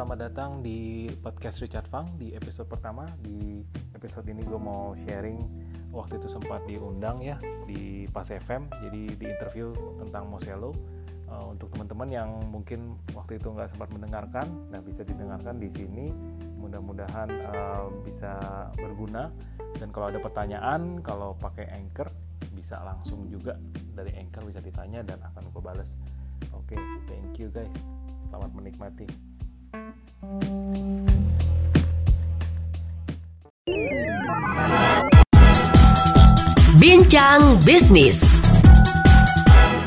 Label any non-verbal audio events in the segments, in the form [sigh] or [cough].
selamat datang di podcast Richard Fang di episode pertama. Di episode ini gue mau sharing waktu itu sempat diundang ya di Pas FM, jadi di interview tentang Moselo. Uh, untuk teman-teman yang mungkin waktu itu nggak sempat mendengarkan, nah bisa didengarkan di sini. Mudah-mudahan uh, bisa berguna. Dan kalau ada pertanyaan, kalau pakai Anchor bisa langsung juga dari Anchor bisa ditanya dan akan gue balas. Oke, okay, thank you guys. Selamat menikmati. Bincang Bisnis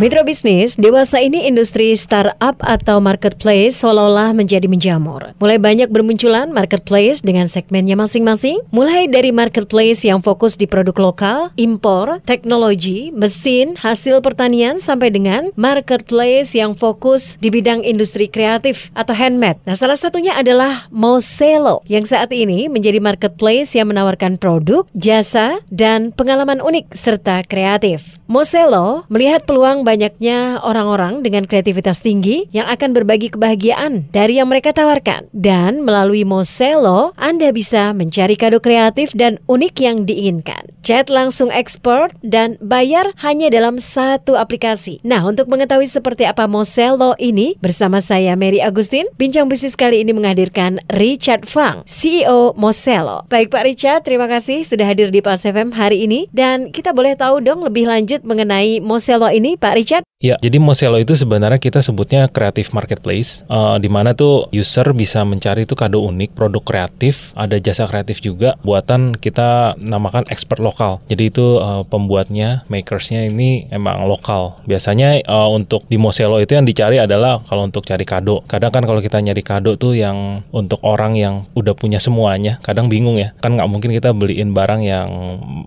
Mitra bisnis, dewasa ini industri startup atau marketplace seolah-olah menjadi menjamur. Mulai banyak bermunculan marketplace dengan segmennya masing-masing, mulai dari marketplace yang fokus di produk lokal, impor, teknologi, mesin, hasil pertanian, sampai dengan marketplace yang fokus di bidang industri kreatif atau handmade. Nah, salah satunya adalah Moselo, yang saat ini menjadi marketplace yang menawarkan produk, jasa, dan pengalaman unik serta kreatif. Moselo melihat peluang banyaknya orang-orang dengan kreativitas tinggi yang akan berbagi kebahagiaan dari yang mereka tawarkan. Dan melalui Moselo, Anda bisa mencari kado kreatif dan unik yang diinginkan. Chat langsung ekspor dan bayar hanya dalam satu aplikasi. Nah, untuk mengetahui seperti apa Moselo ini, bersama saya Mary Agustin, Bincang Bisnis kali ini menghadirkan Richard Fang, CEO Moselo. Baik Pak Richard, terima kasih sudah hadir di Pas FM hari ini. Dan kita boleh tahu dong lebih lanjut mengenai Moselo ini, Pak Richard? Ya, jadi Moselo itu sebenarnya kita sebutnya creative marketplace, uh, di mana tuh user bisa mencari itu kado unik, produk kreatif, ada jasa kreatif juga, buatan kita namakan expert lokal. Jadi itu uh, pembuatnya, makersnya ini emang lokal. Biasanya uh, untuk di Moselo itu yang dicari adalah kalau untuk cari kado. Kadang kan kalau kita nyari kado tuh yang untuk orang yang udah punya semuanya, kadang bingung ya. Kan nggak mungkin kita beliin barang yang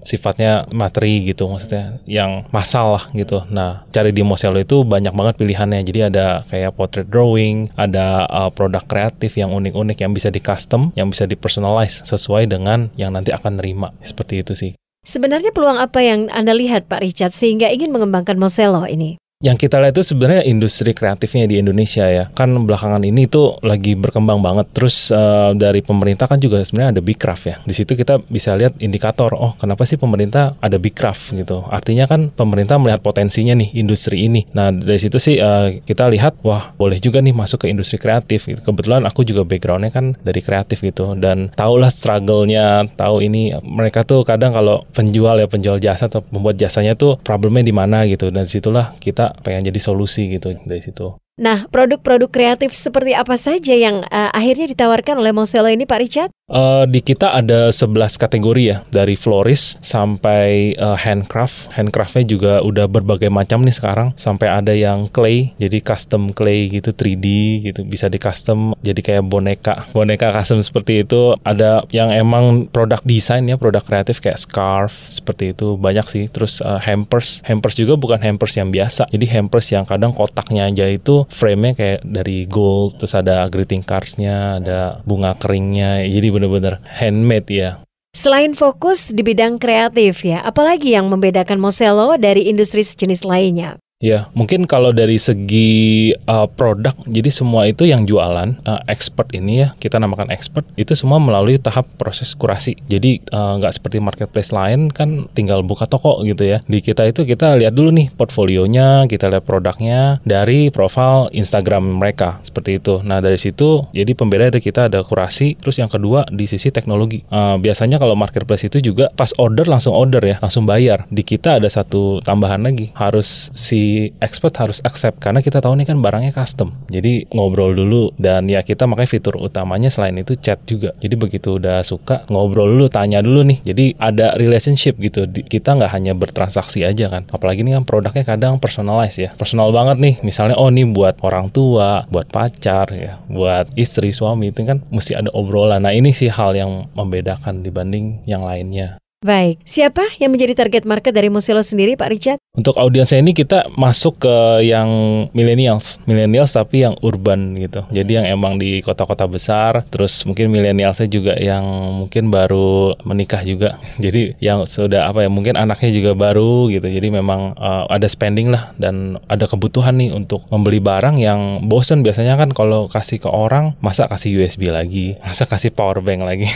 sifatnya materi gitu, maksudnya yang masal lah gitu. Nah, cari di Moselo itu banyak banget pilihannya. Jadi ada kayak portrait drawing, ada uh, produk kreatif yang unik-unik yang bisa di custom, yang bisa di personalize sesuai dengan yang nanti akan nerima. Seperti itu sih. Sebenarnya peluang apa yang Anda lihat Pak Richard sehingga ingin mengembangkan Moselo ini? Yang kita lihat itu sebenarnya industri kreatifnya di Indonesia ya. Kan belakangan ini tuh lagi berkembang banget. Terus uh, dari pemerintah kan juga sebenarnya ada Big Craft ya. Di situ kita bisa lihat indikator, oh kenapa sih pemerintah ada Big Craft gitu. Artinya kan pemerintah melihat potensinya nih industri ini. Nah dari situ sih uh, kita lihat, wah boleh juga nih masuk ke industri kreatif. Gitu. Kebetulan aku juga backgroundnya kan dari kreatif gitu. Dan tahulah struggle-nya, tahu ini mereka tuh kadang kalau penjual ya penjual jasa atau membuat jasanya tuh problemnya di mana gitu. Dan di situlah kita pengen jadi solusi gitu dari situ. Nah, produk-produk kreatif seperti apa saja yang uh, akhirnya ditawarkan oleh Moselo ini Pak Richard? Uh, di kita ada 11 kategori ya, dari florist sampai uh, handcraft. Handcraftnya juga udah berbagai macam nih sekarang, sampai ada yang clay, jadi custom clay gitu 3D gitu, bisa di custom jadi kayak boneka, boneka custom seperti itu. Ada yang emang produk desain ya, produk kreatif kayak scarf seperti itu. Banyak sih. Terus uh, hampers, hampers juga bukan hampers yang biasa, jadi hampers yang kadang kotaknya aja itu frame-nya kayak dari gold, terus ada greeting cards-nya, ada bunga keringnya, jadi bener-bener handmade ya. Selain fokus di bidang kreatif ya, apalagi yang membedakan Moselo dari industri sejenis lainnya? Ya, mungkin kalau dari segi uh, produk, jadi semua itu yang jualan uh, expert ini ya, kita namakan expert, itu semua melalui tahap proses kurasi. Jadi uh, nggak uh, seperti marketplace lain kan tinggal buka toko gitu ya. Di kita itu kita lihat dulu nih portfolionya, kita lihat produknya dari profil Instagram mereka seperti itu. Nah dari situ jadi pembeda dari kita ada kurasi. Terus yang kedua di sisi teknologi. Uh, biasanya kalau marketplace itu juga pas order langsung order ya, langsung bayar. Di kita ada satu tambahan lagi, harus si expert harus accept karena kita tahu nih kan barangnya custom. Jadi ngobrol dulu dan ya kita makanya fitur utamanya selain itu chat juga. Jadi begitu udah suka ngobrol dulu, tanya dulu nih. Jadi ada relationship gitu. Kita nggak hanya bertransaksi aja kan. Apalagi ini kan produknya kadang personalized ya. Personal banget nih. Misalnya oh nih buat orang tua, buat pacar ya, buat istri, suami itu kan mesti ada obrolan. Nah ini sih hal yang membedakan dibanding yang lainnya. Baik, siapa yang menjadi target market dari Mosello sendiri Pak Richard? Untuk audiensnya ini kita masuk ke yang millennials, millennials tapi yang urban gitu. Jadi yang emang di kota-kota besar, terus mungkin millennialsnya juga yang mungkin baru menikah juga. [laughs] Jadi yang sudah apa ya, mungkin anaknya juga baru gitu. Jadi memang uh, ada spending lah dan ada kebutuhan nih untuk membeli barang yang bosen biasanya kan kalau kasih ke orang masa kasih USB lagi, [laughs] masa kasih power bank lagi.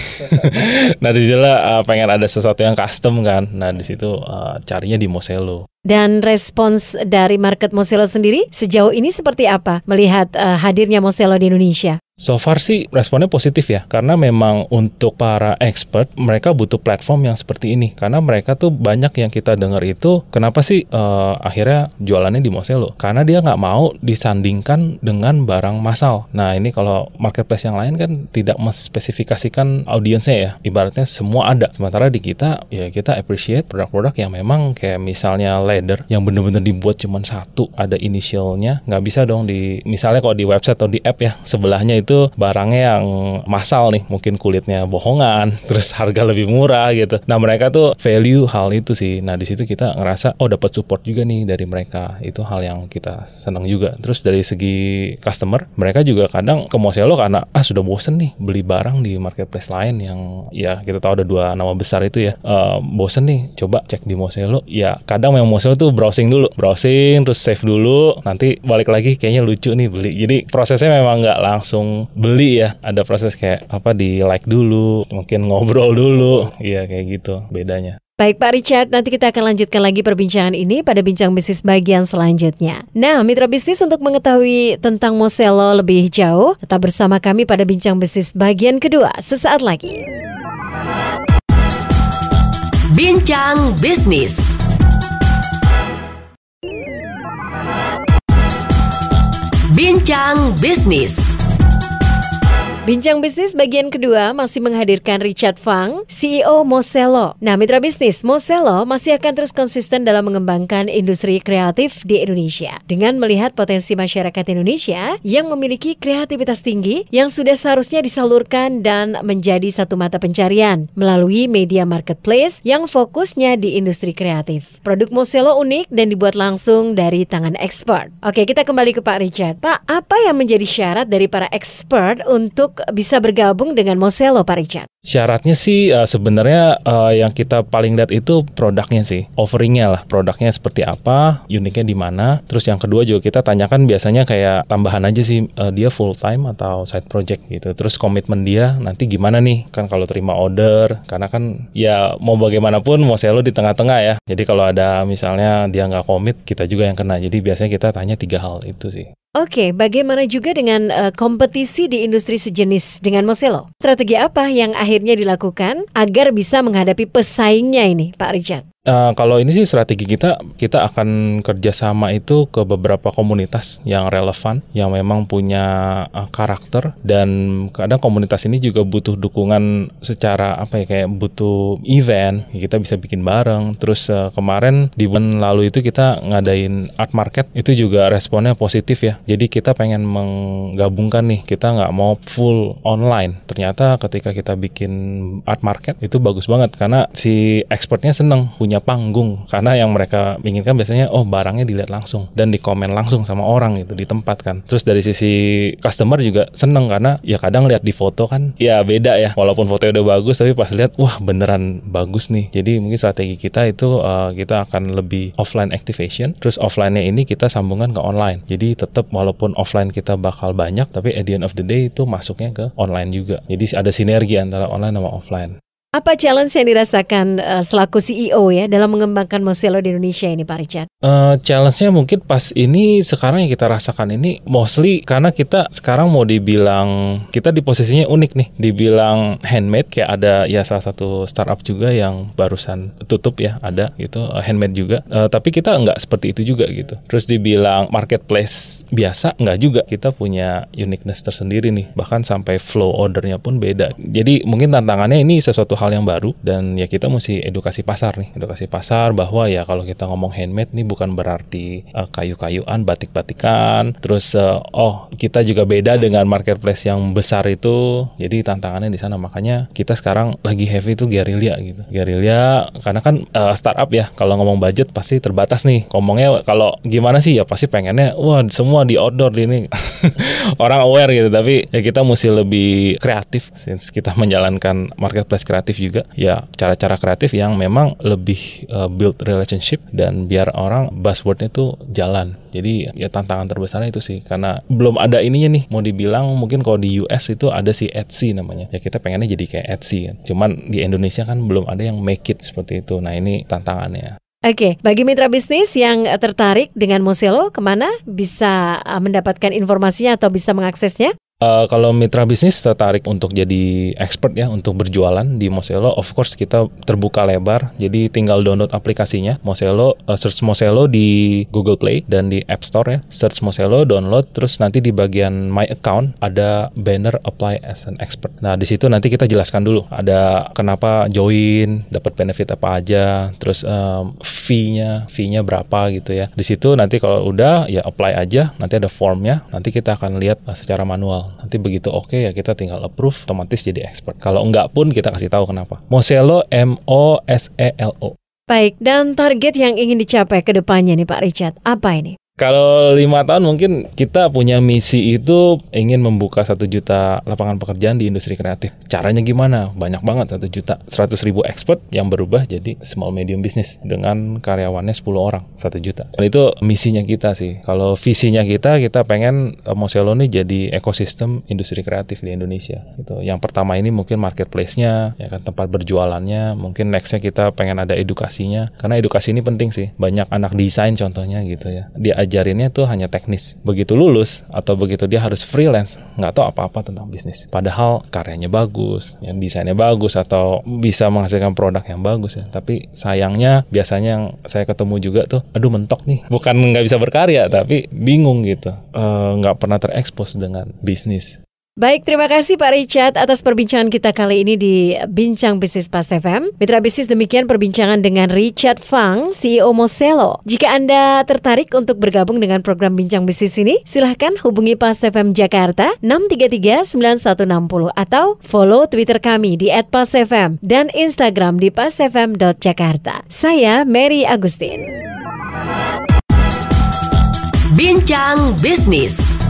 [laughs] nah di uh, pengen ada sesuatu yang custom kan. Nah di situ uh, carinya di Mosello. Dan respons dari market Mosello sendiri sejauh ini seperti apa melihat uh, hadirnya Mosello di Indonesia? So far sih responnya positif ya, karena memang untuk para expert mereka butuh platform yang seperti ini, karena mereka tuh banyak yang kita dengar itu kenapa sih uh, akhirnya jualannya di Mosello? Karena dia nggak mau disandingkan dengan barang massal. Nah ini kalau marketplace yang lain kan tidak menspesifikasikan audiensnya ya, ibaratnya semua ada. Sementara di kita ya kita appreciate produk-produk yang memang kayak misalnya leather yang bener-bener dibuat cuma satu, ada inisialnya, nggak bisa dong di misalnya kalau di website atau di app ya sebelahnya itu itu barangnya yang massal nih, mungkin kulitnya bohongan, [laughs] terus harga lebih murah gitu. Nah mereka tuh value hal itu sih. Nah di situ kita ngerasa oh dapat support juga nih dari mereka. Itu hal yang kita senang juga. Terus dari segi customer, mereka juga kadang ke Mosello karena ah sudah bosen nih beli barang di marketplace lain yang ya kita tahu ada dua nama besar itu ya. Uh, bosen nih, coba cek di Mosello. Ya kadang memang Mosello tuh browsing dulu, browsing terus save dulu, nanti balik lagi kayaknya lucu nih beli. Jadi prosesnya memang nggak langsung beli ya ada proses kayak apa di like dulu mungkin ngobrol dulu iya kayak gitu bedanya Baik Pak Richard, nanti kita akan lanjutkan lagi perbincangan ini pada bincang bisnis bagian selanjutnya. Nah, mitra bisnis untuk mengetahui tentang Mosello lebih jauh, tetap bersama kami pada bincang bisnis bagian kedua sesaat lagi. Bincang bisnis. Bincang bisnis. Bincang bisnis bagian kedua masih menghadirkan Richard Fang, CEO Mosello. Nah, mitra bisnis, Mosello masih akan terus konsisten dalam mengembangkan industri kreatif di Indonesia dengan melihat potensi masyarakat Indonesia yang memiliki kreativitas tinggi yang sudah seharusnya disalurkan dan menjadi satu mata pencarian melalui media marketplace yang fokusnya di industri kreatif. Produk Mosello unik dan dibuat langsung dari tangan expert. Oke, kita kembali ke Pak Richard. Pak, apa yang menjadi syarat dari para expert untuk bisa bergabung dengan Mosello, Pak Richard? Syaratnya sih uh, sebenarnya uh, yang kita paling lihat itu produknya sih, offeringnya lah, produknya seperti apa, uniknya di mana. Terus yang kedua juga kita tanyakan biasanya kayak tambahan aja sih uh, dia full time atau side project gitu. Terus komitmen dia nanti gimana nih kan kalau terima order, karena kan ya mau bagaimanapun Mosello di tengah-tengah ya. Jadi kalau ada misalnya dia nggak komit, kita juga yang kena. Jadi biasanya kita tanya tiga hal itu sih. Oke, bagaimana juga dengan uh, kompetisi di industri sejenis dengan Mosello? Strategi apa yang akhirnya dilakukan agar bisa menghadapi pesaingnya ini, Pak Richard? Uh, kalau ini sih strategi kita, kita akan kerjasama itu ke beberapa komunitas yang relevan, yang memang punya uh, karakter dan kadang komunitas ini juga butuh dukungan secara apa ya kayak butuh event, kita bisa bikin bareng. Terus uh, kemarin di bulan lalu itu kita ngadain art market, itu juga responnya positif ya. Jadi kita pengen menggabungkan nih, kita nggak mau full online. Ternyata ketika kita bikin art market itu bagus banget karena si expertnya seneng punya punya panggung. Karena yang mereka inginkan biasanya oh barangnya dilihat langsung dan dikomen langsung sama orang gitu di tempat kan. Terus dari sisi customer juga seneng karena ya kadang lihat di foto kan ya beda ya. Walaupun fotonya udah bagus tapi pas lihat wah beneran bagus nih. Jadi mungkin strategi kita itu uh, kita akan lebih offline activation. Terus offline-nya ini kita sambungkan ke online. Jadi tetap walaupun offline kita bakal banyak tapi at the end of the day itu masuknya ke online juga. Jadi ada sinergi antara online sama offline apa challenge yang dirasakan uh, selaku CEO ya dalam mengembangkan Mosello di Indonesia ini Pak Richard? Uh, challenge-nya mungkin pas ini sekarang yang kita rasakan ini mostly karena kita sekarang mau dibilang kita di posisinya unik nih, dibilang handmade kayak ada ya salah satu startup juga yang barusan tutup ya ada gitu uh, handmade juga. Uh, tapi kita nggak seperti itu juga gitu. Terus dibilang marketplace biasa nggak juga. Kita punya uniqueness tersendiri nih. Bahkan sampai flow ordernya pun beda. Jadi mungkin tantangannya ini sesuatu hal yang baru dan ya kita mesti edukasi pasar nih, edukasi pasar bahwa ya kalau kita ngomong handmade nih bukan berarti uh, kayu-kayuan, batik-batikan, terus uh, oh kita juga beda dengan marketplace yang besar itu. Jadi tantangannya di sana makanya kita sekarang lagi heavy itu gerilya gitu. Gerilya karena kan uh, startup ya kalau ngomong budget pasti terbatas nih. Ngomongnya kalau gimana sih ya pasti pengennya wah semua di outdoor di ini [laughs] orang aware gitu tapi ya kita mesti lebih kreatif since kita menjalankan marketplace kreatif juga. Ya cara-cara kreatif yang memang lebih uh, build relationship dan biar orang buzzwordnya tuh jalan. Jadi ya tantangan terbesarnya itu sih. Karena belum ada ininya nih mau dibilang mungkin kalau di US itu ada si Etsy namanya. Ya kita pengennya jadi kayak Etsy kan. cuman di Indonesia kan belum ada yang make it seperti itu. Nah ini tantangannya. Oke, bagi mitra bisnis yang tertarik dengan Moselo, ke mana bisa uh, mendapatkan informasinya atau bisa mengaksesnya? Uh, kalau mitra bisnis tertarik untuk jadi expert ya untuk berjualan di Moselo, of course kita terbuka lebar. Jadi tinggal download aplikasinya Moselo, uh, search Moselo di Google Play dan di App Store ya. Search Moselo, download, terus nanti di bagian My Account ada banner Apply as an Expert. Nah di situ nanti kita jelaskan dulu ada kenapa join, dapat benefit apa aja, terus um, fee-nya, fee-nya berapa gitu ya. Di situ nanti kalau udah ya apply aja, nanti ada formnya, nanti kita akan lihat uh, secara manual Nanti begitu oke okay, ya kita tinggal approve, otomatis jadi expert. Kalau enggak pun kita kasih tahu kenapa. Moselo M O S E L O. Baik, dan target yang ingin dicapai ke depannya nih Pak Richard, apa ini? Kalau lima tahun mungkin kita punya misi itu ingin membuka satu juta lapangan pekerjaan di industri kreatif. Caranya gimana? Banyak banget satu juta. Seratus ribu expert yang berubah jadi small medium business dengan karyawannya 10 orang satu juta. Dan itu misinya kita sih. Kalau visinya kita, kita pengen eh, Moselo ini jadi ekosistem industri kreatif di Indonesia. Gitu. Yang pertama ini mungkin marketplace-nya, ya kan tempat berjualannya. Mungkin nextnya kita pengen ada edukasinya. Karena edukasi ini penting sih. Banyak anak desain contohnya gitu ya. Dia diajarinnya tuh hanya teknis. Begitu lulus atau begitu dia harus freelance, nggak tahu apa-apa tentang bisnis. Padahal karyanya bagus, yang desainnya bagus atau bisa menghasilkan produk yang bagus ya. Tapi sayangnya biasanya yang saya ketemu juga tuh, aduh mentok nih. Bukan nggak bisa berkarya, tapi bingung gitu. E, nggak pernah terekspos dengan bisnis. Baik, terima kasih Pak Richard atas perbincangan kita kali ini di Bincang Bisnis Pas FM. Mitra bisnis demikian perbincangan dengan Richard Fang, CEO Moselo. Jika Anda tertarik untuk bergabung dengan program Bincang Bisnis ini, silahkan hubungi Pas FM Jakarta 633-9160 atau follow Twitter kami di @pasfm dan Instagram di pasfm.jakarta. Saya Mary Agustin. Bincang Bisnis.